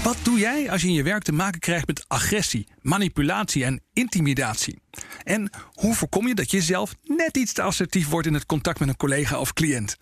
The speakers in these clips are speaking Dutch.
Wat doe jij als je in je werk te maken krijgt met agressie, manipulatie en intimidatie? En hoe voorkom je dat je zelf net iets te assertief wordt in het contact met een collega of cliënt?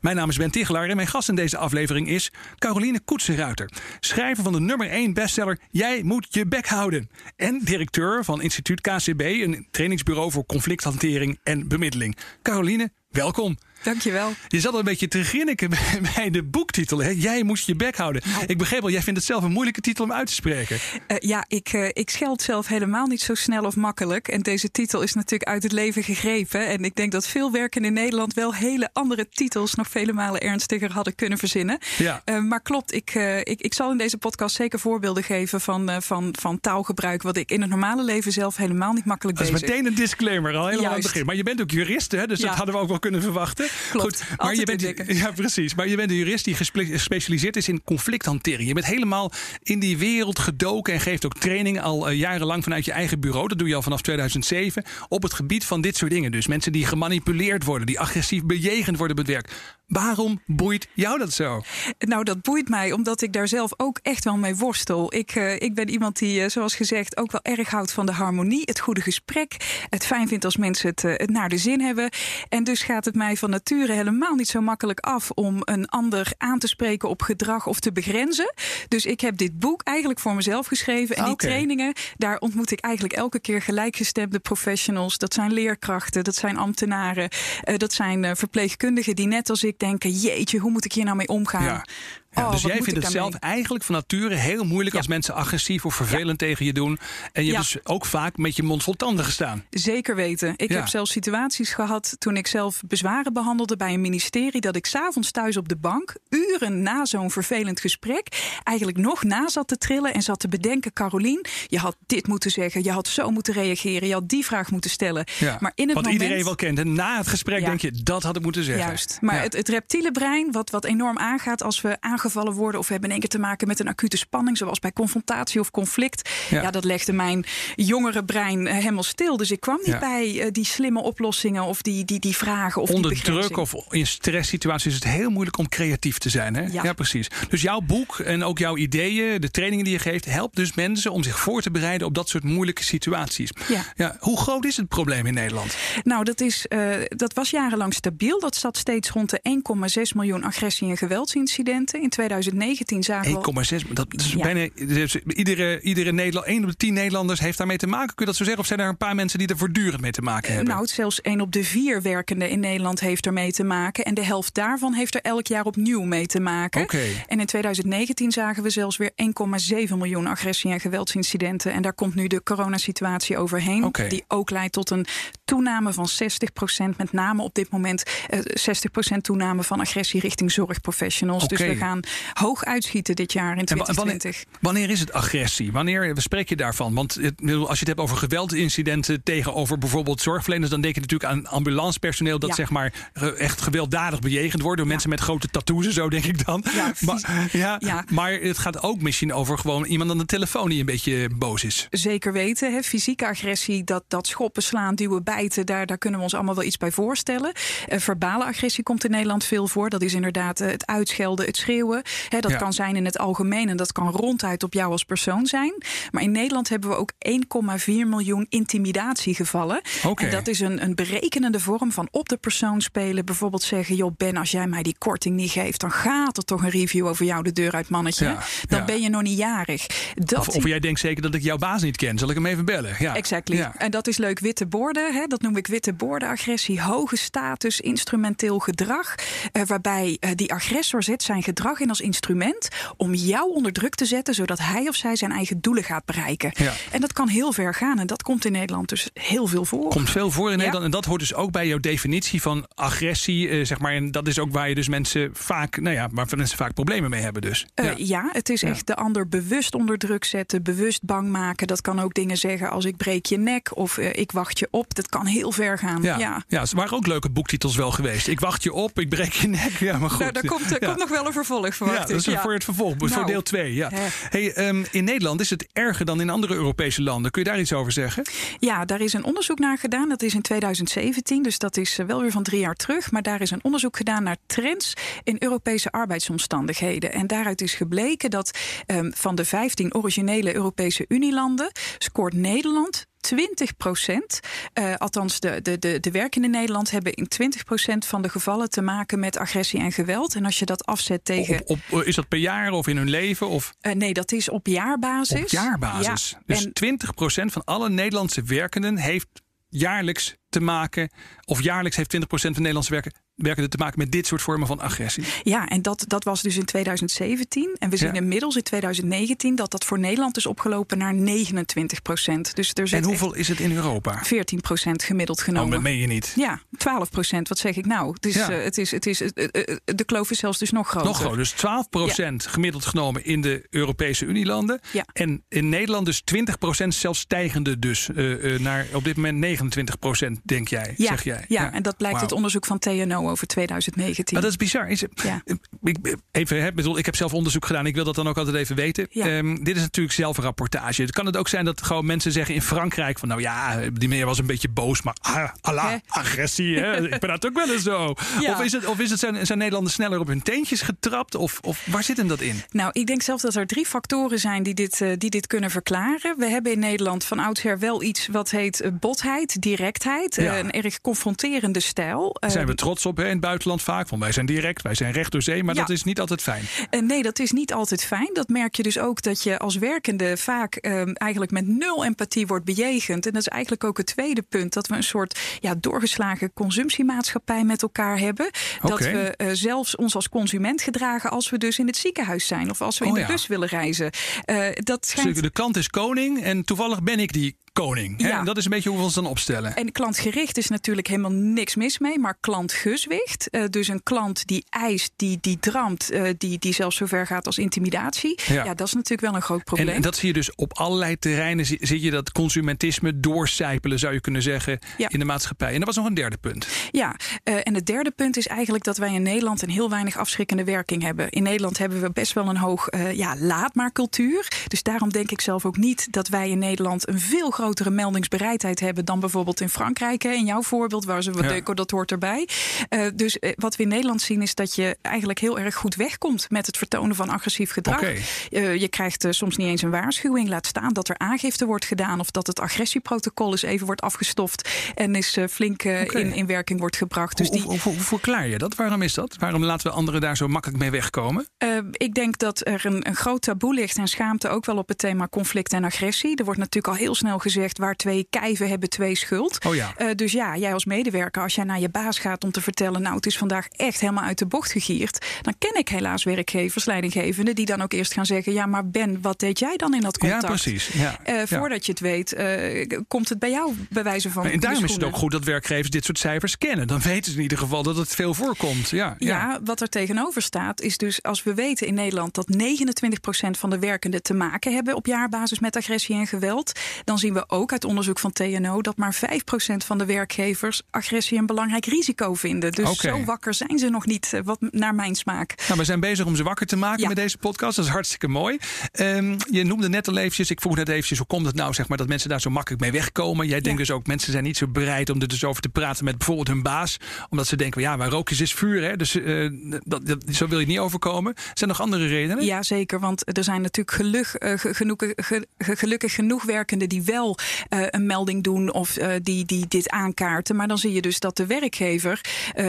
Mijn naam is Ben Tichelaar en mijn gast in deze aflevering is Caroline Koetsenruiter. Schrijver van de nummer 1 bestseller Jij moet je bek houden. En directeur van instituut KCB, een trainingsbureau voor conflicthantering en bemiddeling. Caroline, welkom. Dankjewel. Je zat al een beetje te grinniken bij de boektitel. Hè? Jij moest je bek houden. Nou. Ik begreep al, jij vindt het zelf een moeilijke titel om uit te spreken. Uh, ja, ik, uh, ik scheld zelf helemaal niet zo snel of makkelijk. En deze titel is natuurlijk uit het leven gegrepen. En ik denk dat veel werken in Nederland wel hele andere titels nog vele malen ernstiger hadden kunnen verzinnen. Ja. Uh, maar klopt, ik, ik, ik zal in deze podcast zeker voorbeelden geven van, van, van taalgebruik. Wat ik in het normale leven zelf helemaal niet makkelijk bezig. Dat is meteen een disclaimer al helemaal aan het begin. Maar je bent ook jurist, hè? dus ja. dat hadden we ook wel kunnen verwachten. Klopt. Goed, maar je bent, ja, precies. Maar je bent een jurist die gespecialiseerd is in conflicthantering. Je bent helemaal in die wereld gedoken en geeft ook training al uh, jarenlang vanuit je eigen bureau. Dat doe je al vanaf 2007. Op het gebied van dit soort dingen. Dus mensen die gemanipuleerd worden, die agressief bejegend worden op het werk. Waarom boeit jou dat zo? Nou, dat boeit mij omdat ik daar zelf ook echt wel mee worstel. Ik, uh, ik ben iemand die, uh, zoals gezegd, ook wel erg houdt van de harmonie, het goede gesprek. Het fijn vindt als mensen het, het naar de zin hebben. En dus gaat het mij van helemaal niet zo makkelijk af om een ander aan te spreken op gedrag of te begrenzen. Dus ik heb dit boek eigenlijk voor mezelf geschreven. En die trainingen, daar ontmoet ik eigenlijk elke keer gelijkgestemde professionals. Dat zijn leerkrachten, dat zijn ambtenaren, dat zijn verpleegkundigen die net als ik denken: jeetje, hoe moet ik hier nou mee omgaan? Ja. Ja, oh, dus jij vindt het zelf eigenlijk van nature heel moeilijk Ja. als mensen agressief of vervelend tegen je doen. En je hebt dus ook vaak met je mond vol tanden gestaan. Zeker weten. Ik heb zelfs situaties gehad toen ik zelf bezwaren behandelde bij een ministerie. dat ik s'avonds thuis op de bank, uren na zo'n vervelend gesprek. eigenlijk nog na zat te trillen en zat te bedenken: Carolien, je had dit moeten zeggen, je had zo moeten reageren, je had die vraag moeten stellen. Maar in het Wat moment. iedereen wel kent. En na het gesprek denk je, dat had ik moeten zeggen. Juist. Maar het, het reptiele brein, wat, wat enorm aangaat als we aangevallen worden. of we hebben in één keer te maken met een acute spanning. zoals bij confrontatie of conflict. Ja. Ja, dat legde mijn jongere brein eh, helemaal stil. Dus ik kwam niet Ja. bij eh, die slimme oplossingen. of die, die, die vragen. Of Onder die druk of in stresssituaties is het heel moeilijk om creatief te zijn. Hè? Ja. precies. Dus jouw boek en ook jouw ideeën, de trainingen die je geeft, helpt dus mensen om zich voor te bereiden op dat soort moeilijke situaties. Ja. hoe groot is het probleem in Nederland? Nou, dat, is, eh, dat was jarenlang stabiel. Dat zat steeds rond de 1,6 miljoen agressie- en geweldsincidenten. In 2019 zagen we. 1,6. Dat is Ja. bijna. dus Iedere, iedere Nederland, 1 op de 10 Nederlanders heeft daarmee te maken. Kun je dat zo zeggen? Of zijn er een paar mensen die er voortdurend mee te maken hebben? Nou, zelfs één op de vier werkenden in Nederland heeft ermee te maken. En de helft daarvan heeft er elk jaar opnieuw mee te maken. Oké. En in 2019 zagen we zelfs weer 1,7 miljoen agressie- en geweldsincidenten. En daar komt nu de coronasituatie overheen. Oké. Die ook leidt tot een toename van 60% met name op dit moment eh, 60% toename van agressie richting zorgprofessionals. Dus we gaan hoog uitschieten dit jaar in En wa- wanneer, 2020. wanneer is het agressie? Wanneer spreek je daarvan? Want het- bedoel, als je het hebt over geweldincidenten tegenover bijvoorbeeld zorgverleners, dan denk je natuurlijk aan ambulancepersoneel dat Ja. zeg maar echt gewelddadig bejegend wordt door mensen met grote tattoos en zo, denk ik dan. Ja, maar, ja, ja. maar het gaat ook misschien over gewoon iemand aan de telefoon die een beetje boos is. Zeker weten. Hè. Fysieke agressie, dat, dat schoppen, slaan, duwen, daar, daar kunnen we ons allemaal wel iets bij voorstellen. Eh, verbale agressie komt in Nederland veel voor. Dat is inderdaad eh, het uitschelden, het schreeuwen. Hè, dat Ja. kan zijn in het algemeen en dat kan ronduit op jou als persoon zijn. Maar in Nederland hebben we ook 1,4 miljoen intimidatiegevallen. En dat is een, een berekenende vorm van op de persoon spelen. Bijvoorbeeld zeggen, joh Ben, als jij mij die korting niet geeft... dan gaat er toch een review over jou de deur uit, mannetje. Ja, Dan ja. ben je nog niet jarig. Dat Of, of jij denkt zeker dat ik jouw baas niet ken. Zal ik hem even bellen? Ja. Exactly. Ja. En dat is leuk witte borden. Hè? Dat noem ik witte boordenagressie. Hoge status, instrumenteel gedrag. Uh, waarbij uh, die agressor zet zijn gedrag in als instrument om jou onder druk te zetten, zodat hij of zij zijn eigen doelen gaat bereiken. Ja. En dat kan heel ver gaan. En dat komt in Nederland dus heel veel voor. Komt veel voor in Nederland. En dat hoort dus ook bij jouw definitie van agressie. Uh, zeg maar. En dat is ook waar je dus mensen vaak, nou ja, waar mensen vaak problemen mee hebben. Dus. Ja. ja. het is echt de ander bewust onder druk zetten, bewust bang maken. Dat kan ook dingen zeggen als ik breek je nek of ik wacht je op. Dat kan heel ver gaan. Ja, ja. ja het waren ook leuke boektitels wel geweest. Ik wacht je op, ik breek je nek. Ja, maar goed. Nou, daar komt, er komt nog wel een vervolg voor. Ja, dat is voor het vervolg, nou, voor deel 2. Ja. Hey, um, in Nederland is het erger dan in andere Europese landen. Kun je daar iets over zeggen? Ja, daar is een onderzoek naar gedaan. Dat is in 2017, dus dat is wel weer van drie jaar terug. Maar daar is een onderzoek gedaan naar trends in Europese arbeidsomstandigheden. En daaruit is gebleken dat um, van de 15 originele Europese Unielanden scoort Nederland 20 procent, uh, althans de, de, de, de werkende in Nederland hebben in 20 procent van de gevallen te maken met agressie en geweld. En als je dat afzet tegen. Op, op, is dat per jaar of in hun leven? Of? Uh, nee, dat is op jaarbasis. Op jaarbasis. Ja. Dus en, 20 procent van alle Nederlandse werkenden heeft jaarlijks te maken, of jaarlijks heeft 20% van Nederlandse werken, werkenden te maken met dit soort vormen van agressie. Ja, en dat, dat was dus in 2017. En we zien ja. inmiddels in 2019 dat dat voor Nederland is opgelopen naar 29 procent. Dus er en hoeveel is het in Europa? 14 procent gemiddeld genomen. Oh, meen je niet? Ja, 12 procent. Wat zeg ik nou? Het ja. uh, het is, het is, uh, uh, de kloof is zelfs dus nog groter. Nog groter. Dus 12 procent ja. gemiddeld genomen in de Europese Unielanden. Ja. En in Nederland dus 20 procent zelfs stijgende dus naar op dit moment 29 procent, denk jij, ja. zeg jij. Ja, en dat blijkt wow. uit onderzoek van TNO over 2019. Maar dat is bizar. Is het, ja. ik, even, hè, bedoel, ik heb zelf onderzoek gedaan. Ik wil dat dan ook altijd even weten. Ja. Um, dit is natuurlijk zelf een rapportage. Het kan het ook zijn dat gewoon mensen zeggen in Frankrijk van nou ja, die meneer was een beetje boos, maar ah, Allah, agressie. Hè? ik ben dat ook wel eens zo. Ja. Of is het, of is het zijn, zijn Nederlanders sneller op hun teentjes getrapt? Of, of waar zit hem dat in? Nou, ik denk zelf dat er drie factoren zijn die dit, uh, die dit kunnen verklaren. We hebben in Nederland van oudsher wel iets wat heet uh, botheid, directheid. Ja. Uh, een erg confronterende stijl. Daar zijn we trots op hè, in het buitenland vaak. Van wij zijn direct, wij zijn recht door zee. Maar Ja. dat is niet altijd fijn. Uh, nee, dat is niet altijd fijn. Dat merk je dus ook dat je als werkende vaak um, eigenlijk met nul empathie wordt bejegend. En dat is eigenlijk ook het tweede punt. Dat we een soort ja, doorgeslagen consumptiemaatschappij met elkaar hebben. Dat we uh, zelfs ons als consument gedragen als we dus in het ziekenhuis zijn. Of als we in Oh de ja. bus willen reizen. Uh, dat schijnt... Dus de klant is koning en toevallig ben ik die koning. Hè? Ja. En dat is een beetje hoe we ons dan opstellen. En klantgericht is natuurlijk helemaal niks mis mee, maar klantgezwicht. Uh, dus een klant die eist, die, die dramt, uh, die, die zelfs zover gaat als intimidatie. Ja. Ja. dat is natuurlijk wel een groot probleem. En, en dat zie je dus op allerlei terreinen. Zie, zie je dat consumentisme doorcijpelen, zou je kunnen zeggen, Ja. in de maatschappij. En dat was nog een derde punt. Ja, uh, en het derde punt is eigenlijk dat wij in Nederland een heel weinig afschrikkende werking hebben. In Nederland hebben we best wel een hoog ja, laat maar cultuur. Dus daarom denk ik zelf ook niet dat wij in Nederland een veel grotere meldingsbereidheid hebben dan bijvoorbeeld in Frankrijk. Hè, in jouw voorbeeld, waar ze wat Ja. dat hoort erbij. Uh, dus uh, wat we in Nederland zien is dat je eigenlijk heel erg goed wegkomt met het vertonen van agressief gedrag. Uh, je krijgt soms niet eens een waarschuwing. Laat staan dat er aangifte wordt gedaan of dat het agressieprotocol eens even wordt afgestoft en is flink in, in werking wordt gebracht. Dus hoe, die, hoe, hoe, hoe verklaar je dat? Waarom is dat? Waarom laten we anderen daar zo makkelijk mee wegkomen? Ik denk dat er een, een groot taboe ligt en schaamte ook wel op het thema conflict en agressie. Er wordt natuurlijk al heel snel gezegd waar twee kijven hebben twee schuld. Oh ja. Uh, dus ja, jij als medewerker, als jij naar je baas gaat om te vertellen, nou het is vandaag echt helemaal uit de bocht gegierd, dan ken ik helaas werkgevers, leidinggevenden, die dan ook eerst gaan zeggen, ja maar Ben, wat deed jij dan in dat contact? Ja, precies. Ja. Uh, Ja. voordat je het weet, uh, komt het bij jou bij wijze van. En daarom is het ook goed dat werkgevers dit soort cijfers kennen. Dan weten ze in ieder geval dat het veel voorkomt. Ja, ja. Ja, wat er tegenover staat is dus als we weten in Nederland dat 29% van de werkenden te maken hebben op jaarbasis met agressie en geweld, dan zien we ook uit onderzoek van TNO dat maar 5% van de werkgevers agressie een belangrijk risico vinden. Dus zo wakker zijn ze nog niet, eh, wat naar mijn smaak. Nou, we zijn bezig om ze wakker te maken Ja. met deze podcast. Dat is hartstikke mooi. Ehm, je noemde net al eventjes, ik vroeg net eventjes, hoe komt het nou zeg maar, dat mensen daar zo makkelijk mee wegkomen? Jij denkt Ja. dus ook, mensen zijn niet zo bereid om er dus over te praten met bijvoorbeeld hun baas. Omdat ze denken, ja, waar rook is, is vuur. Hè? Dus eh, dat, dat, zo wil je niet overkomen. Zijn er nog andere redenen? Ja, zeker. Want er zijn natuurlijk geluk, uh, genoeg, ge, ge, gelukkig genoeg werkenden die wel wel een melding doen of die, die dit aankaarten. Maar dan zie je dus dat de werkgever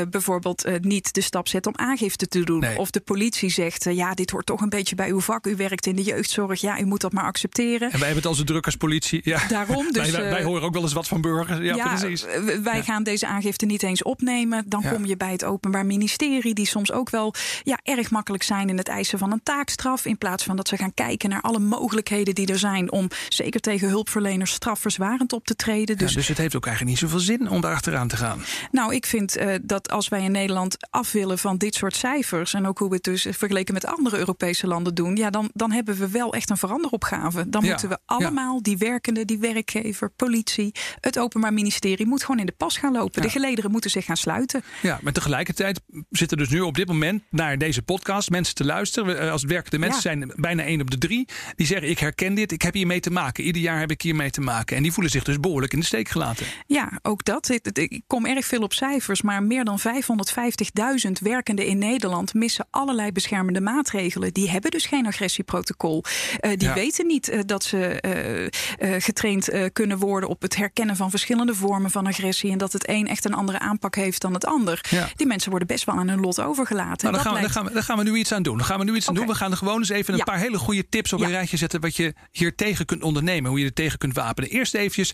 bijvoorbeeld niet de stap zet om aangifte te doen. Of de politie zegt: ja, dit hoort toch een beetje bij uw vak. U werkt in de jeugdzorg. Ja, u moet dat maar accepteren. En wij hebben het als druk als politie. Ja. Daarom. Dus, wij, wij, horen ook wel eens wat van burgers. Ja, ja precies. Wij gaan deze aangifte niet eens opnemen. Dan kom je bij het Openbaar Ministerie, die soms ook wel ja, erg makkelijk zijn in het eisen van een taakstraf. In plaats van dat ze gaan kijken naar alle mogelijkheden die er zijn om zeker tegen hulpverleners strafverzwarend op te treden. Dus, dus het heeft ook eigenlijk niet zoveel zin om daar achteraan te gaan. Nou, ik vind uh, dat als wij in Nederland af willen van dit soort cijfers en ook hoe we het dus vergeleken met andere Europese landen doen, ja, dan, dan hebben we wel echt een veranderopgave. Dan moeten we allemaal, die werkende, die werkgever, politie, het Openbaar Ministerie, moet gewoon in de pas gaan lopen. De gelederen moeten zich gaan sluiten. Ja, maar tegelijkertijd zitten dus nu op dit moment naar deze podcast mensen te luisteren. Eh, als het werkende mensen zijn bijna één op de drie. Die zeggen: Ik herken dit, ik heb hiermee te maken. Ieder jaar heb ik hiermee te maken. En die voelen zich dus behoorlijk in de steek gelaten. Ja, ook dat. Ik kom erg veel op cijfers, maar meer dan 550.000 werkenden in Nederland missen allerlei beschermende maatregelen. Die hebben dus geen agressieprotocol. Uh, die weten niet uh, dat ze uh, getraind kunnen worden op het herkennen van verschillende vormen van agressie. En dat het een echt een andere aanpak heeft dan het ander. Ja. Die mensen worden best wel aan hun lot overgelaten. Nou, dan, gaan we, gaan we, dan gaan we nu iets aan doen. Dan gaan we nu iets aan doen. We gaan er gewoon eens even een paar hele goede tips op een rijtje zetten. wat je hier tegen kunt ondernemen. Hoe je er tegen kunt Eerst eventjes,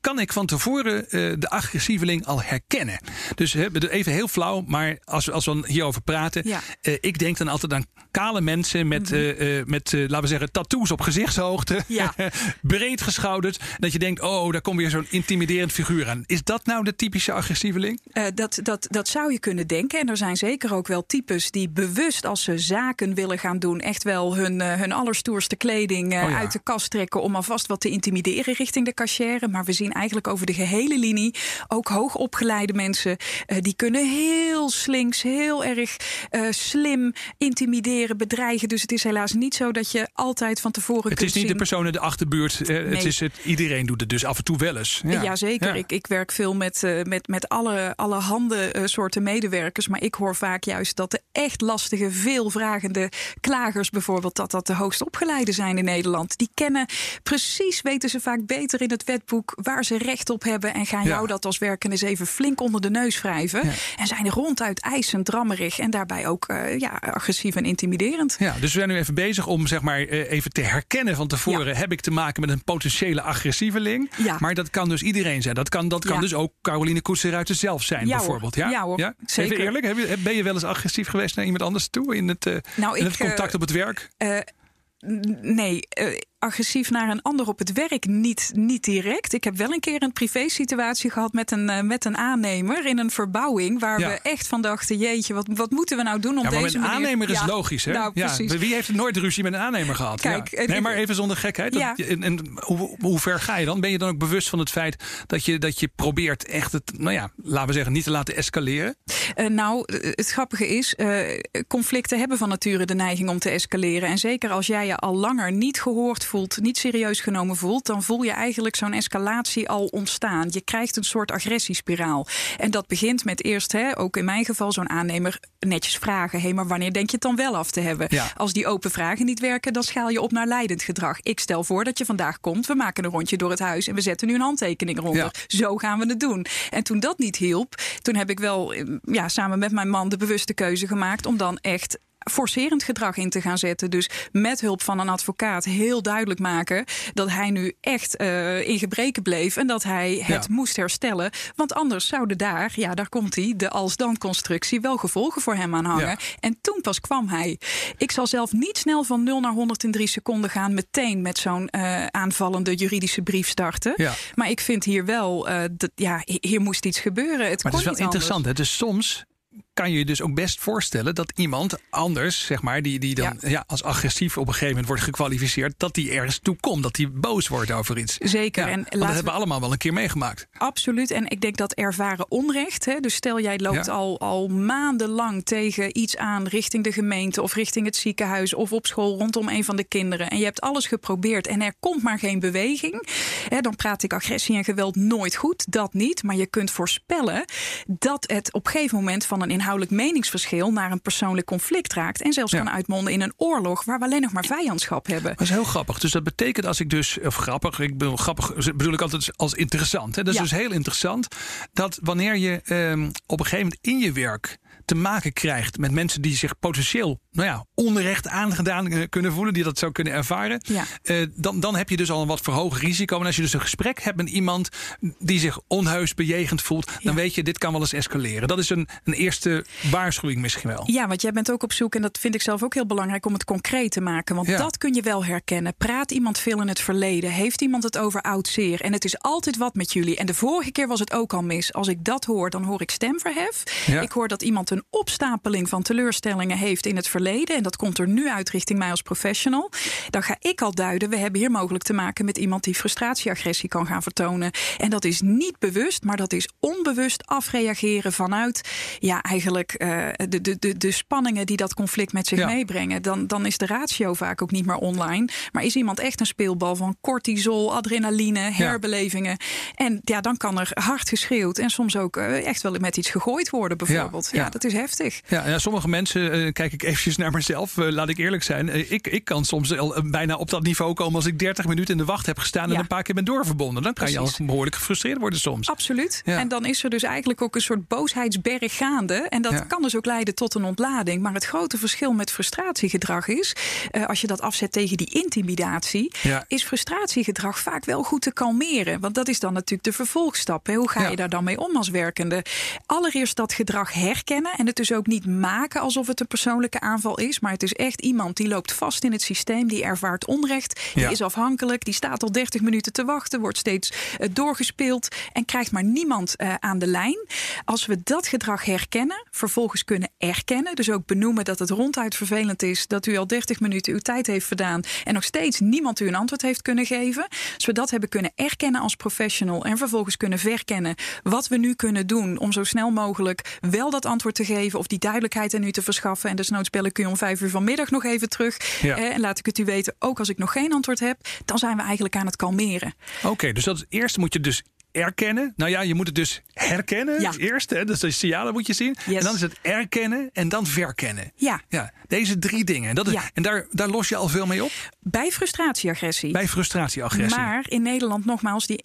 kan ik van tevoren de agressieveling al herkennen? Dus even heel flauw, maar als, als we hierover praten. ik denk dan altijd aan kale mensen met, mm met laten we zeggen, tattoos op gezichtshoogte. Ja. breed geschouderd. Dat je denkt, oh, daar komt weer zo'n intimiderend figuur aan. Is dat nou de typische agressieveling? Dat, dat, dat zou je kunnen denken. En er zijn zeker ook wel types die bewust als ze zaken willen gaan doen... echt wel hun, hun allerstoerste kleding uh, uit de kast trekken... om alvast wat te intimideren richting de cashier. Maar we zien eigenlijk over de gehele linie ook hoogopgeleide mensen... die kunnen heel slinks, heel erg slim intimideren, bedreigen. Dus het is helaas niet zo dat je altijd van tevoren het kunt Het is niet de persoon in de achterbuurt. Nee. Het is het, iedereen doet het dus af en toe wel eens. Ja. Jazeker. Ik, ik werk veel met, met, met alle, alle handen soorten medewerkers. Maar ik hoor vaak juist dat de echt lastige, veelvragende klagers bijvoorbeeld... dat dat de hoogst opgeleide zijn in Nederland. Die kennen precies, weten ze vaak beter in het wetboek... waar ze recht op hebben. En gaan jou dat als werken eens even flink onder de neus wrijven. En zijn ronduit eisend, drammerig. En daarbij ook uh, ja, agressief en intimiderend. Ja, dus we zijn nu even bezig om zeg maar, even te herkennen van tevoren... heb ik te maken met een potentiële agressieveling. Ja. Maar dat kan dus iedereen zijn. Dat kan, dat kan dus ook Caroline Koetseruiter zelf zijn, bijvoorbeeld. Ja, ja hoor. Ja? Zeker. Even eerlijk, heb je, ben je wel eens agressief geweest naar iemand anders toe in het, uh, nou, in ik, het contact op het werk? Nee, agressief naar een ander op het werk niet, niet direct. Ik heb wel een keer een privé situatie gehad met een, uh, met een aannemer in een verbouwing. Waar we echt van dachten: jeetje, wat, wat moeten we nou doen om ja, maar deze met een aannemer is logisch. Hè? Nou, ja, wie heeft nooit ruzie met een aannemer gehad? Kijk, Nee, maar even zonder gekheid. Dat, en, en hoe, hoe, ver ga je dan? Ben je dan ook bewust van het feit dat je, dat je probeert echt het, nou ja, laten we zeggen, niet te laten escaleren? Uh, nou, het grappige is, uh, conflicten hebben van nature de neiging om te escaleren. En zeker als jij je al langer niet gehoord voelt, niet serieus genomen voelt, dan voel je eigenlijk zo'n escalatie al ontstaan. Je krijgt een soort agressiespiraal. En dat begint met eerst, hè, ook in mijn geval, zo'n aannemer netjes vragen: hé, hey, maar wanneer denk je het dan wel af te hebben? Ja. Als die open vragen niet werken, dan schaal je op naar leidend gedrag. Ik stel voor dat je vandaag komt, we maken een rondje door het huis en we zetten nu een handtekening. Ja. Zo gaan we het doen. En toen dat niet hielp, toen heb ik wel ja, samen met mijn man de bewuste keuze gemaakt om dan echt forcerend gedrag in te gaan zetten. Dus met hulp van een advocaat heel duidelijk maken dat hij nu echt uh, in gebreken bleef en dat hij het moest herstellen. Want anders zouden daar, ja, daar komt hij, de als-dan-constructie wel gevolgen voor hem aan hangen. Ja. En toen pas kwam hij. Ik zal zelf niet snel van 0 naar 100 in 3 seconden gaan, meteen met zo'n uh, aanvallende juridische brief starten. Ja. Maar ik vind hier wel, uh, dat, ja, hier moest iets gebeuren. Het maar het is wel interessant. Hè? Dus soms kan je je dus ook best voorstellen dat iemand anders, zeg maar, die, die dan ja. als agressief op een gegeven moment wordt gekwalificeerd, dat die ergens toe komt, dat die boos wordt over iets. Zeker. Ja, en dat hebben we allemaal wel een keer meegemaakt. Absoluut. En ik denk dat ervaren onrecht, hè, dus stel jij loopt ja. al, al maandenlang tegen iets aan richting de gemeente of richting het ziekenhuis of op school rondom een van de kinderen en je hebt alles geprobeerd en er komt maar geen beweging, hè, dan praat ik agressie en geweld nooit goed, dat niet. Maar je kunt voorspellen dat het op een gegeven moment van een inhoudelijk meningsverschil naar een persoonlijk conflict raakt. En zelfs kan uitmonden in een oorlog waar we alleen nog maar vijandschap hebben. Dat is heel grappig. Dus dat betekent als ik dus, of grappig, ik bedoel grappig bedoel ik altijd als interessant. Hè? Dat is dus heel interessant dat wanneer je um, op een gegeven moment in je werk te maken krijgt met mensen die zich potentieel nou ja, onrecht aangedaan eh, kunnen voelen, die dat zou kunnen ervaren, ja. uh, dan, dan heb je dus al een wat verhoogd risico. En als je dus een gesprek hebt met iemand die zich onheus bejegend voelt, dan weet je, dit kan wel eens escaleren. Dat is een, een eerste waarschuwing misschien wel. Ja, want jij bent ook op zoek, en dat vind ik zelf ook heel belangrijk om het concreet te maken. Want dat kun je wel herkennen. Praat iemand veel in het verleden? Heeft iemand het over oud zeer? En het is altijd wat met jullie. En de vorige keer was het ook al mis. Als ik dat hoor, dan hoor ik stemverhef. Ik hoor dat iemand een opstapeling van teleurstellingen heeft in het verleden. En dat komt er nu uit richting mij als professional. Dan ga ik al duiden, we hebben hier mogelijk te maken met iemand die frustratieagressie kan gaan vertonen. En dat is niet bewust, maar dat is onbewust afreageren vanuit ja, eigenlijk uh, de, de, de, de spanningen die dat conflict met zich meebrengen. Dan, dan is de ratio vaak ook niet meer online. Maar is iemand echt een speelbal van cortisol, adrenaline, herbelevingen. En ja, dan kan er hard geschreeuwd en soms ook uh, echt wel met iets gegooid worden, bijvoorbeeld. Ja, dat is heftig. Ja, ja sommige mensen, uh, kijk ik eventjes naar mezelf, uh, laat ik eerlijk zijn. Uh, ik, ik kan soms al, bijna op dat niveau komen als ik 30 minuten in de wacht heb gestaan en een paar keer ben doorverbonden. Dan kan Precies. je al behoorlijk gefrustreerd worden soms. Absoluut. Ja. En dan is er dus eigenlijk ook een soort boosheidsberg gaande. En dat ja. kan dus ook leiden tot een ontlading. Maar het grote verschil met frustratiegedrag is, als je dat afzet tegen die intimidatie, is frustratiegedrag vaak wel goed te kalmeren. Want dat is dan natuurlijk de vervolgstap. Hè. Hoe ga je daar dan mee om als werkende? Allereerst dat gedrag herkennen en het dus ook niet maken alsof het een persoonlijke aanval is. Maar het is echt iemand die loopt vast in het systeem, die ervaart onrecht, die is afhankelijk, die staat al 30 minuten te wachten, wordt steeds uh, doorgespeeld en krijgt maar niemand uh, aan de lijn. Als we dat gedrag herkennen, vervolgens kunnen erkennen, dus ook benoemen dat het ronduit vervelend is dat u al 30 minuten uw tijd heeft verdaan en nog steeds niemand u een antwoord heeft kunnen geven. Als we dat hebben kunnen erkennen als professional en vervolgens kunnen verkennen wat we nu kunnen doen om zo snel mogelijk wel dat antwoord te geven of die duidelijkheid aan u te verschaffen. En desnoods bel ik u om vijf uur vanmiddag nog even terug. Ja. Eh, en laat ik het u weten, ook als ik nog geen antwoord heb, dan zijn we eigenlijk aan het kalmeren. Oké, dus dat eerst moet je dus erkennen. Nou ja, je moet het dus herkennen ja. eerst. Hè? Dus de signalen moet je zien. Yes. En dan is het erkennen en dan verkennen. Ja. ja deze drie dingen. Dat is, ja. En daar, daar los je al veel mee op? Bij frustratieagressie. Bij frustratieagressie. Maar in Nederland nogmaals, die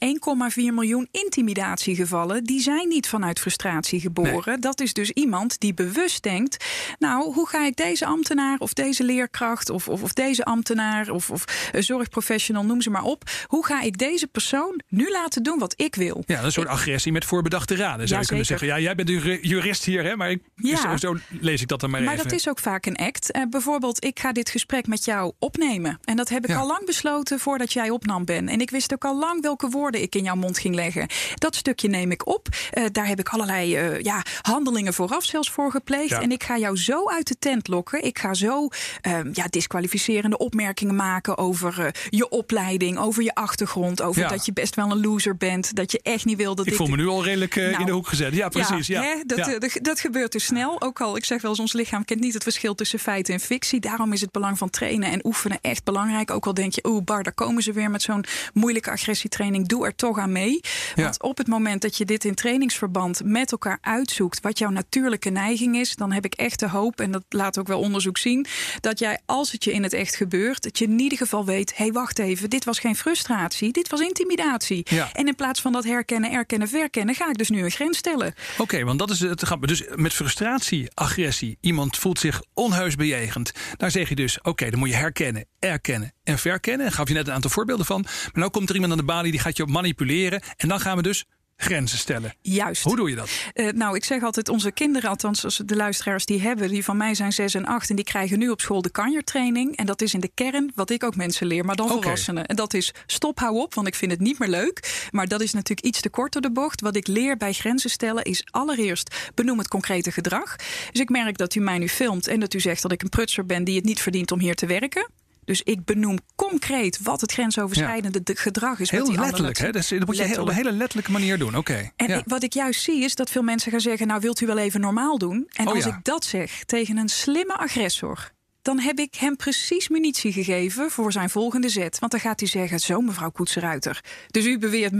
1,4 miljoen intimidatiegevallen... die zijn niet vanuit frustratie geboren. Nee. Dat is dus iemand die bewust denkt... nou, hoe ga ik deze ambtenaar of deze leerkracht... of, of, of deze ambtenaar of, of zorgprofessional, noem ze maar op... hoe ga ik deze persoon nu laten doen wat ik wil? Ja, een soort agressie met voorbedachte raden. Zou ja, je kunnen zeggen, ja, jij bent de jurist hier, hè, maar ik, ja. zo, lees ik dat dan maar, maar even. Maar dat is ook vaak een act. Uh, bijvoorbeeld, ik ga dit gesprek met jou opnemen. En dat heb ik ja. al lang besloten voordat jij opnam ben. En ik wist ook al lang welke woorden ik in jouw mond ging leggen. Dat stukje neem ik op. Uh, daar heb ik allerlei uh, ja, handelingen vooraf zelfs voor gepleegd. En ik ga jou zo uit de tent lokken. Ik ga zo ja, disqualificerende opmerkingen maken over je opleiding, over je achtergrond, over dat je best wel een loser bent, dat je echt niet wil dat ik... Ik voel me nu al redelijk nou, in de hoek gezet. Ja, precies. Ja, hè, dat, dat gebeurt dus snel. Ook al, ik zeg wel eens, ons lichaam kent niet het verschil tussen feiten en fictie. Daarom is het belang van trainen en oefenen echt belangrijk. Ook al denk je, oeh, bar, daar komen ze weer met zo'n moeilijke agressietraining. Doe er toch aan mee. Ja. Want op het moment dat je dit in trainingsverband met elkaar uitzoekt, wat jouw natuurlijke neiging is, dan heb ik echt de hoop, en dat laat ook wel onderzoek zien, dat jij, als het je in het echt gebeurt, dat je in ieder geval weet: hé, hey, wacht even, dit was geen frustratie, dit was intimidatie. Ja. En in plaats van dat herkennen, erkennen, verkennen, ga ik dus nu een grens stellen. Oké, want dat is het grappige. Dus met frustratie, agressie, iemand voelt zich onheus bejegend. Daar zeg je dus, oké, dan moet je herkennen, erkennen en verkennen. Daar gaf je net een aantal voorbeelden van. Maar nu komt er iemand aan de balie die gaat je manipuleren. En dan gaan we dus grenzen stellen. Juist. Hoe doe je dat? Uh, nou, ik zeg altijd, onze kinderen, althans als de luisteraars die hebben, die van mij zijn 6 en 8 en die krijgen nu op school de kanjertraining. En dat is in de kern wat ik ook mensen leer, maar dan okay. volwassenen. En dat is stop, hou op, want ik vind het niet meer leuk. Maar dat is natuurlijk iets te kort door de bocht. Wat ik leer bij grenzen stellen is allereerst benoem het concrete gedrag. Dus ik merk dat u mij nu filmt en dat u zegt dat ik een prutser ben die het niet verdient om hier te werken. Dus ik benoem concreet wat het grensoverschrijdende ja. gedrag is. Heel letterlijk, hè? Dat, moet je op een hele letterlijke manier doen. Oké. Okay. En ja. ik, wat ik juist zie is dat veel mensen gaan zeggen: Nou, wilt u wel even normaal doen? En oh, als ja. ik dat zeg tegen een slimme agressor. Dan heb ik hem precies munitie gegeven voor zijn volgende zet. Want dan gaat hij zeggen: Zo, mevrouw Koetseruiter. Dus u, beweert,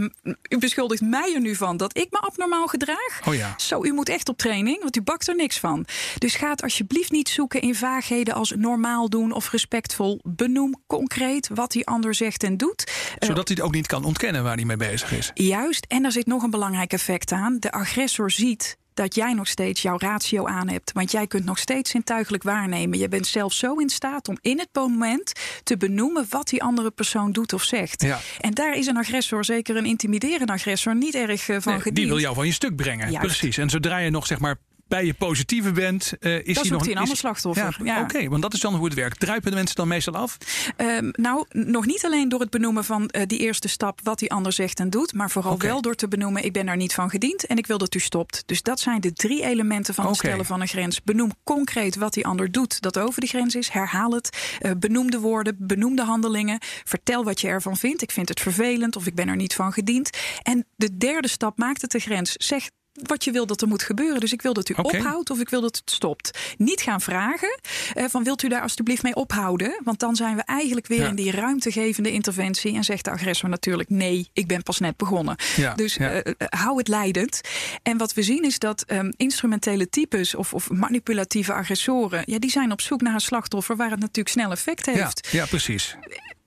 u beschuldigt mij er nu van dat ik me abnormaal gedraag. Oh ja. Zo, u moet echt op training, want u bakt er niks van. Dus ga het alsjeblieft niet zoeken in vaagheden als normaal doen of respectvol. Benoem concreet wat die ander zegt en doet. Zodat hij het ook niet kan ontkennen waar hij mee bezig is. Juist, en er zit nog een belangrijk effect aan. De agressor ziet dat jij nog steeds jouw ratio aan hebt. Want jij kunt nog steeds zintuigelijk waarnemen. Je bent zelf zo in staat om in het moment te benoemen wat die andere persoon doet of zegt. Ja. En daar is een agressor, zeker een intimiderende agressor, niet erg uh, van nee, gediend. Die wil jou van je stuk brengen. Juist. Precies. En zodra je nog zeg maar bij je positieve bent, uh, is dan hij nog hij een ander slachtoffer. Ja, Ja. Oké, want dat is dan hoe het werkt. Druipen de mensen dan meestal af? Um, nou, nog niet alleen door het benoemen van uh, die eerste stap, wat die ander zegt en doet, maar vooral wel door te benoemen: ik ben daar niet van gediend en ik wil dat u stopt. Dus dat zijn de drie elementen van het stellen van een grens. Benoem concreet wat die ander doet dat over de grens is. Herhaal het. Uh, benoem de woorden, benoem de handelingen. Vertel wat je ervan vindt. Ik vind het vervelend of ik ben er niet van gediend. En de derde stap maakt het de grens. Zeg wat je wil dat er moet gebeuren. Dus ik wil dat u ophoudt of ik wil dat het stopt. Niet gaan vragen eh, van wilt u daar alstublieft mee ophouden? Want dan zijn we eigenlijk weer Ja. in die ruimtegevende interventie. En zegt de agressor natuurlijk nee, ik ben pas net begonnen. Ja, Dus ja. eh, eh, hou het leidend. En wat we zien is dat ehm, instrumentele types of, of manipulatieve aggressoren... Ja, die zijn op zoek naar een slachtoffer waar het natuurlijk snel effect heeft. ja, precies.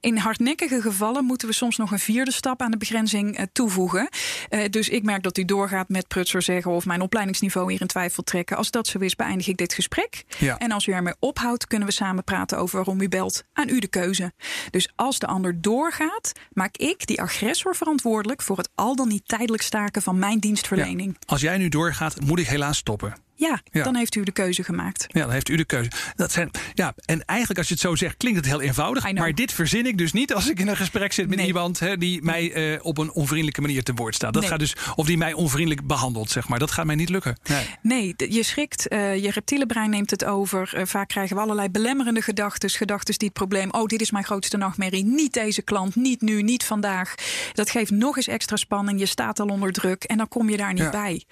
In hardnekkige gevallen moeten we soms nog een vierde stap aan de begrenzing eh, toevoegen. Eh, dus ik merk dat u doorgaat met prutser zeggen of mijn opleidingsniveau hier in twijfel trekken. Als dat zo is, beëindig ik dit gesprek. Ja. En als u ermee ophoudt, kunnen we samen praten over waarom u belt. Aan u de keuze. Dus als de ander doorgaat, maak ik die agressor verantwoordelijk voor het al dan niet tijdelijk staken van mijn dienstverlening. Als jij nu doorgaat, moet ik helaas stoppen. Ja, Ja. dan heeft u de keuze gemaakt. Ja, dan heeft u de keuze. Dat zijn, ja, en eigenlijk als je het zo zegt, klinkt het heel eenvoudig. Maar dit verzin ik dus niet als ik in een gesprek zit met Nee. iemand hè, die mij eh, op een onvriendelijke manier te woord staat. Dat Nee. gaat dus, of die mij onvriendelijk behandelt, zeg maar. Dat gaat mij niet lukken. Nee. Nee, je schrikt, eh, je reptiele brein neemt het over. Eh, vaak krijgen we allerlei belemmerende gedachten. Gedachten die het probleem, oh, dit is mijn grootste nachtmerrie. Niet deze klant, niet nu, niet vandaag. Dat geeft nog eens extra spanning. Je staat al onder druk en dan kom je daar niet Ja. bij.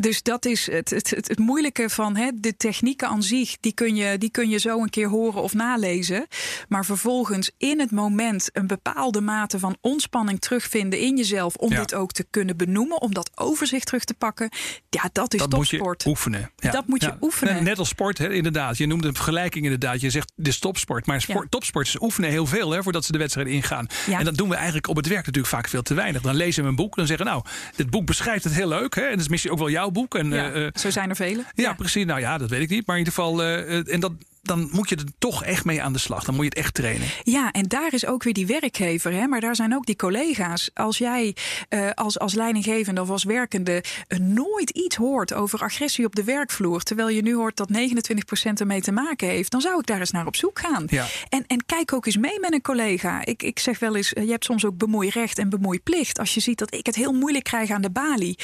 Dus dat is het, het, het, het moeilijke van hè, de technieken aan zich. Die kun, je, die kun je zo een keer horen of nalezen. Maar vervolgens in het moment een bepaalde mate van ontspanning terugvinden in jezelf. Om Ja. dit ook te kunnen benoemen. Om dat overzicht terug te pakken. Ja, dat is Dat moet je topsport. oefenen. Ja. Dat moet je oefenen. Net- Net als sport, hè, inderdaad. Je noemde een vergelijking inderdaad. Je zegt de topsport. Maar sport, topsporters oefenen heel veel hè, voordat ze de wedstrijd ingaan. En dat doen we eigenlijk op het werk natuurlijk vaak veel te weinig. Dan lezen we een boek. Dan zeggen nou, dit boek beschrijft het heel leuk. Hè, en dat is misschien ook wel jouw boek. En, Ja, eh, eh, zo zijn er vele. Ja, precies. Nou ja, dat weet ik niet. Maar in ieder geval, eh, en dat, dan moet je er toch echt mee aan de slag. Dan moet je het echt trainen. Ja, en daar is ook weer die werkgever, hè, maar daar zijn ook die collega's. Als jij eh, als, als leidinggevende of als werkende eh, nooit iets hoort over agressie op de werkvloer, terwijl je nu hoort dat 29% ermee te maken heeft, dan zou ik daar eens naar op zoek gaan. Ja. En, en kijk ook eens mee met een collega. Ik, ik zeg wel eens, eh, je hebt soms ook bemoeirecht en bemoeiplicht. Als je ziet dat ik het heel moeilijk krijg aan de balie.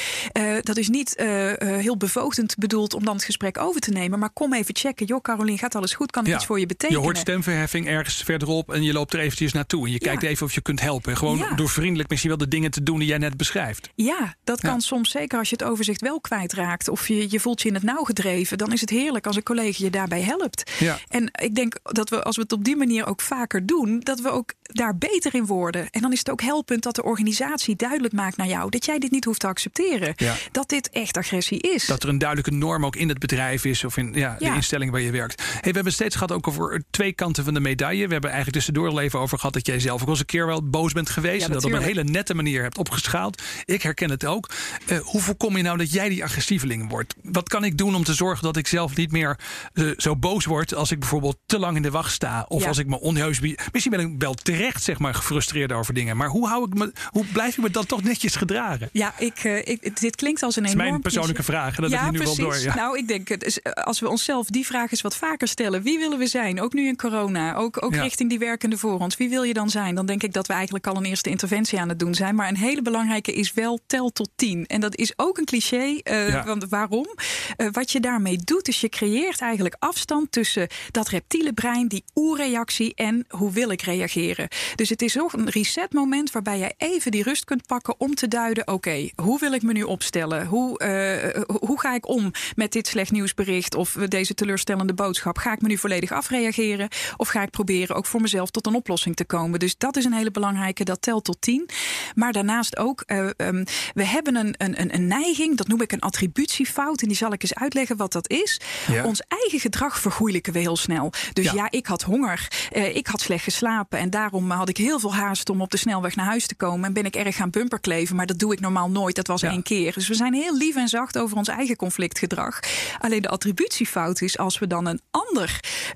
Dat is niet heel bevoogdend bedoeld om dan het gesprek over te nemen, maar kom even checken. Joh, Carolien, gaat alles goed? Kan ik Ja. iets voor je Je betekenen? hoort stemverheffing ergens verderop en je loopt er eventjes naartoe. En je Ja. kijkt even of je kunt helpen. Gewoon Ja. door vriendelijk misschien wel de dingen te doen die jij net beschrijft. Ja, dat kan soms zeker als je het overzicht wel kwijtraakt. Of je, je voelt je in het nauw gedreven. Dan is het heerlijk als een collega je daarbij helpt. Ja. En ik denk dat we, als we het op die manier ook vaker doen, dat we ook daar beter in worden. En dan is het ook helpend dat de organisatie duidelijk maakt naar jou dat jij dit niet hoeft te accepteren. Dat dit echt agressie is. Dat er een duidelijke norm ook in het bedrijf is of in ja, de instelling waar je werkt. Hey, we hebben het steeds gehad ook over twee kanten van de medaille. We hebben eigenlijk tussendoor al even over gehad dat jij zelf ook wel eens een keer wel boos bent geweest. Ja, en dat op een hele nette manier hebt opgeschaald. Ik herken het ook. Eh, hoe voorkom je nou dat jij die agressieveling wordt? Wat kan ik doen om te zorgen dat ik zelf niet meer eh, zo boos word als ik bijvoorbeeld te lang in de wacht sta? Of Ja. als ik me onheus. Misschien ben ik wel terecht zeg maar gefrustreerd over dingen. Maar hoe, hou ik me, hoe blijf ik me dan toch netjes gedragen? Ja, ik, eh, ik, dit klinkt als een Dat is enorm mijn persoonlijke vraag. Dat ja, nu precies. wel door. Ja. Nou, ik denk, het is, als we onszelf die vraag eens wat vaker stellen. Wie willen we zijn? Ook nu in corona. Ook, ook Ja. richting die werkende voor ons. Wie wil je dan zijn? Dan denk ik dat we eigenlijk al een eerste interventie aan het doen zijn. Maar een hele belangrijke is wel tel tot tien. En dat is ook een cliché. eh, Ja. Want waarom? Eh, wat je daarmee doet, is je creëert eigenlijk afstand tussen dat reptiele brein, die oerreactie en hoe wil ik reageren. Dus het is ook een resetmoment waarbij jij even die rust kunt pakken om te duiden: oké, hoe wil ik me nu opstellen? Hoe, eh, hoe ga ik om met dit slecht nieuwsbericht of deze teleurstellende boodschap? Ga ik me nu volledig afreageren? Of ga ik proberen ook voor mezelf tot een oplossing te komen? Dus dat is een hele belangrijke. Dat telt tot tien. Maar daarnaast ook, uh, um, we hebben een, een, een neiging, dat noem ik een attributiefout. En die zal ik eens uitleggen wat dat is. Ja. Ons eigen gedrag vergoeilijken we heel snel. Dus ja, ja ik had honger, uh, ik had slecht geslapen. En daarom had ik heel veel haast om op de snelweg naar huis te komen. En ben ik erg gaan bumperkleven. Maar dat doe ik normaal nooit. Dat was ja. één keer. Dus we zijn heel lief en zacht over ons eigen conflictgedrag. Alleen de attributiefout is als we dan een ander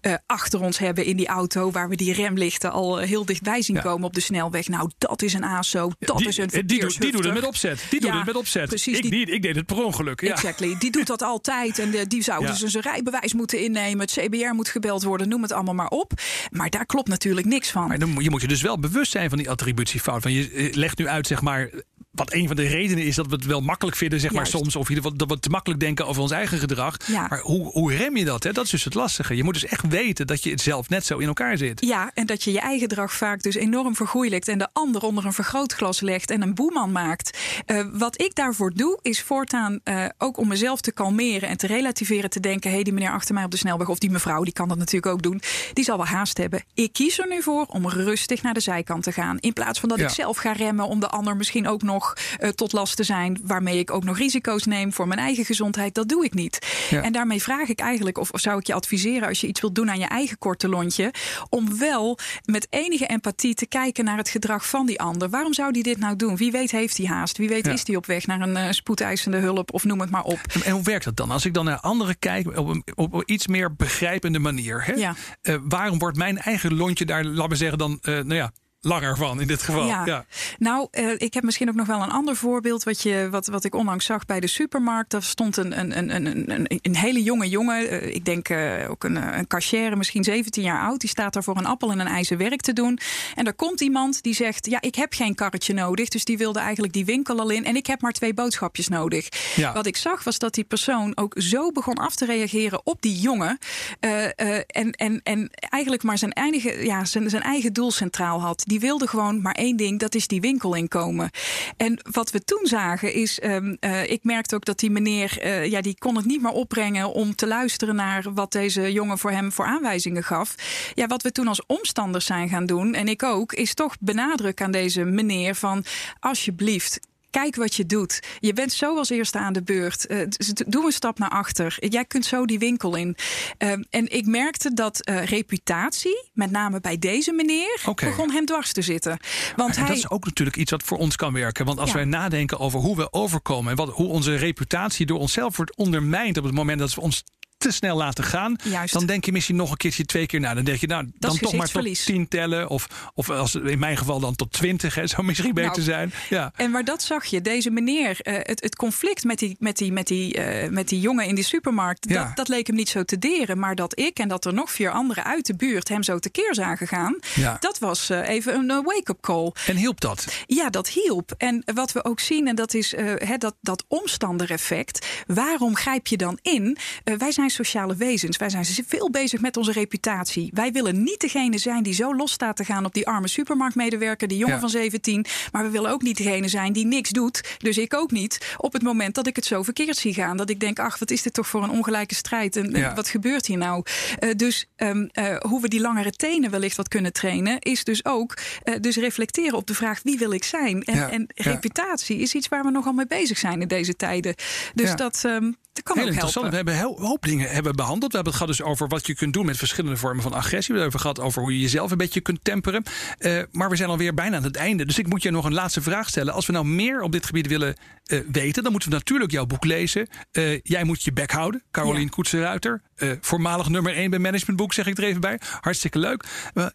uh, achter ons hebben in die auto. waar we die remlichten al heel dichtbij zien komen op de snelweg. Nou, dat is een ASO. Dat die, is een die, doet, die doet het met opzet. Die doet het met opzet. Precies, ik, die, niet, ik deed het per ongeluk. Ja. Exactly. Die doet dat altijd. En de, die zou dus zijn rijbewijs moeten innemen. Het CBR moet gebeld worden. Noem het allemaal maar op. Maar daar klopt natuurlijk niks van. Maar dan, je moet je dus wel bewust zijn van die attributiefout. Van je eh, legt nu uit, zeg maar wat een van de redenen is dat we het wel makkelijk vinden, zeg Juist. maar soms. Of dat we te makkelijk denken over ons eigen gedrag. Ja. Maar hoe, hoe rem je dat? Hè? Dat is dus het lastige. Je moet dus echt weten dat je het zelf net zo in elkaar zit. Ja, en dat je je eigen gedrag vaak dus enorm vergoeilijkt. En de ander onder een vergrootglas legt en een boeman maakt. Uh, wat ik daarvoor doe, is voortaan uh, ook om mezelf te kalmeren en te relativeren. Te denken: hé, hey, die meneer achter mij op de snelweg, of die mevrouw, die kan dat natuurlijk ook doen. Die zal wel haast hebben. Ik kies er nu voor om rustig naar de zijkant te gaan. In plaats van dat ja. ik zelf ga remmen om de ander misschien ook nog uh, tot last te zijn. Waarmee ik ook nog risico's neem voor mijn eigen gezondheid. Dat doe ik niet. Ja. En daarmee vraag ik eigenlijk, of, of zou ik je adviseren als je iets wilt doen aan je eigen korte lontje. Om wel met enige empathie te kijken naar het gedrag van die ander. Waarom zou die dit nou doen? Wie weet heeft hij haast? Wie weet ja. is hij op weg naar een uh, spoedeisende hulp of noem het maar op. En, en, hoe werkt dat dan? Als ik dan naar anderen kijk op een, op een iets meer begrijpende manier. Hè? Ja. Uh, waarom wordt mijn eigen lontje daar, laten we zeggen, dan, uh, nou ja, langer van in dit geval. Ja. ja. Nou, uh, ik heb misschien ook nog wel een ander voorbeeld. Wat, je, wat, wat ik onlangs zag bij de supermarkt. Daar stond een, een, een, een, een, een hele jonge jongen. Uh, ik denk uh, ook een, een cashier, misschien 17 jaar oud. Die staat daar voor een appel en een ijzer werk te doen. En er komt iemand die zegt: Ja, ik heb geen karretje nodig. Dus die wilde eigenlijk die winkel al in. En ik heb maar twee boodschapjes nodig. Ja. Wat ik zag was dat die persoon ook zo begon af te reageren op die jongen. en, en, en eigenlijk maar zijn, eindige, ja, zijn, zijn eigen doel centraal had die wilde gewoon maar één ding, dat is die winkel inkomen. En wat we toen zagen is, um, uh, ik merkte ook dat die meneer, uh, ja, die kon het niet meer opbrengen om te luisteren naar wat deze jongen voor hem voor aanwijzingen gaf. Ja, wat we toen als omstanders zijn gaan doen, en ik ook, is toch benadrukken aan deze meneer van alsjeblieft, Kijk wat je doet. Je bent zo als eerste aan de beurt. Uh, doe een stap naar achter. Jij kunt zo die winkel in. Uh, en ik merkte dat uh, reputatie, met name bij deze meneer, okay. begon hem dwars te zitten. Want en hij... Dat is ook natuurlijk iets wat voor ons kan werken. Want als ja. wij nadenken over hoe we overkomen en wat, hoe onze reputatie door onszelf wordt ondermijnd op het moment dat we ons te snel laten gaan. Juist. Dan denk je misschien nog een keertje twee keer na. Dan denk je, nou, dan toch maar tot tien tellen. Of, of als, in mijn geval dan tot twintig. Hè, zou misschien beter nou, zijn. Ja. En maar dat zag je. Deze meneer, uh, het, het conflict met die, met, die, met, die, uh, met die jongen in die supermarkt. Ja. Dat, dat leek hem niet zo te deren. Maar dat ik en dat er nog vier anderen uit de buurt hem zo tekeer zagen gaan. Ja. Dat was uh, even een wake-up call. En hielp dat? Ja, dat hielp. En wat we ook zien, en dat is he, dat, dat omstandereffect. Waarom grijp je dan in? wij zijn sociale wezens. Wij zijn veel bezig met onze reputatie. Wij willen niet degene zijn die zo los staat te gaan op die arme supermarktmedewerker, die jongen ja. van 17. Maar we willen ook niet degene zijn die niks doet. Dus ik ook niet. Op het moment dat ik het zo verkeerd zie gaan. Dat ik denk, ach, wat is dit toch voor een ongelijke strijd? En ja. wat gebeurt hier nou? Uh, dus um, uh, hoe we die langere tenen wellicht wat kunnen trainen, is dus ook uh, dus reflecteren op de vraag wie wil ik zijn? En, ja. en reputatie is iets waar we nogal mee bezig zijn in deze tijden. Dus dat, um, dat kan Heel ook interessant. helpen. We hebben een hoop dingen hebben behandeld. We hebben het gehad dus over wat je kunt doen met verschillende vormen van agressie. We hebben het gehad over hoe je jezelf een beetje kunt temperen. Uh, maar we zijn alweer bijna aan het einde. Dus ik moet je nog een laatste vraag stellen. Als we nou meer op dit gebied willen uh, weten, dan moeten we natuurlijk jouw boek lezen. Uh, jij moet je bek houden. Carolien ja. Koetsenruiter. voormalig nummer 1 bij Managementboek, zeg ik er even bij. Hartstikke leuk.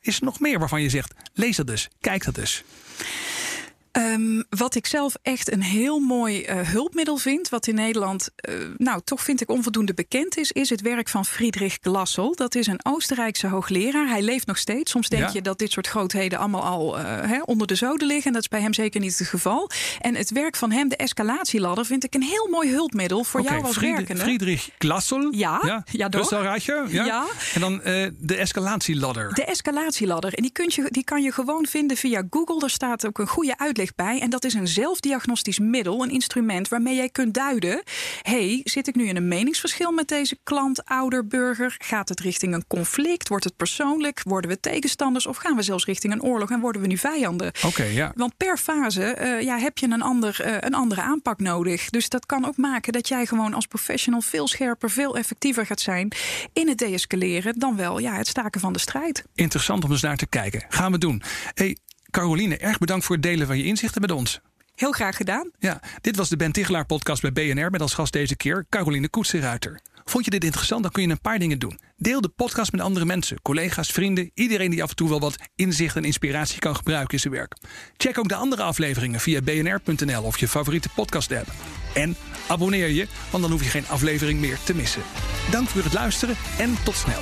is er nog meer waarvan je zegt, lees dat dus. Kijk dat dus. Um, wat ik zelf echt een heel mooi uh, hulpmiddel vind, wat in Nederland, uh, nou toch vind ik onvoldoende bekend is, is het werk van Friedrich Glassel. Dat is een Oostenrijkse hoogleraar. Hij leeft nog steeds. Soms denk ja. je dat dit soort grootheden allemaal al uh, hè, onder de zoden liggen. En dat is bij hem zeker niet het geval. En het werk van hem, de escalatieladder, vind ik een heel mooi hulpmiddel voor okay, jou als Fried werkende. Friedrich Glassel. Ja, ja, ja. Ja. ja. En dan de escalatieladder. De escalatieladder. En die, kun je, die kan je gewoon vinden via Google. Er staat ook een goede uitleg ligt bij. En dat is een zelfdiagnostisch middel, een instrument waarmee jij kunt duiden: hey, zit ik nu in een meningsverschil met deze klant, ouder, burger? Gaat het richting een conflict? Wordt het persoonlijk? Worden we tegenstanders? Of gaan we zelfs richting een oorlog en worden we nu vijanden? Oké, ja. Want per fase uh, ja, heb je een, ander, uh, een andere aanpak nodig. Dus dat kan ook maken dat jij gewoon als professional veel scherper, veel effectiever gaat zijn in het deescaleren dan wel ja, het staken van de strijd. Interessant om eens naar te kijken. Gaan we doen. Hey, Caroline, erg bedankt voor het delen van je inzichten met ons. Heel graag gedaan. Ja, dit was de Ben Tichelaar podcast bij BNR met als gast deze keer Caroline Koetsenruiter. Vond je dit interessant? Dan kun je een paar dingen doen. Deel de podcast met andere mensen, collega's, vrienden, iedereen die af en toe wel wat inzicht en inspiratie kan gebruiken in zijn werk. Check ook de andere afleveringen via bnr.nl of je favoriete podcast app. En abonneer je, want dan hoef je geen aflevering meer te missen. Dank voor het luisteren en tot snel.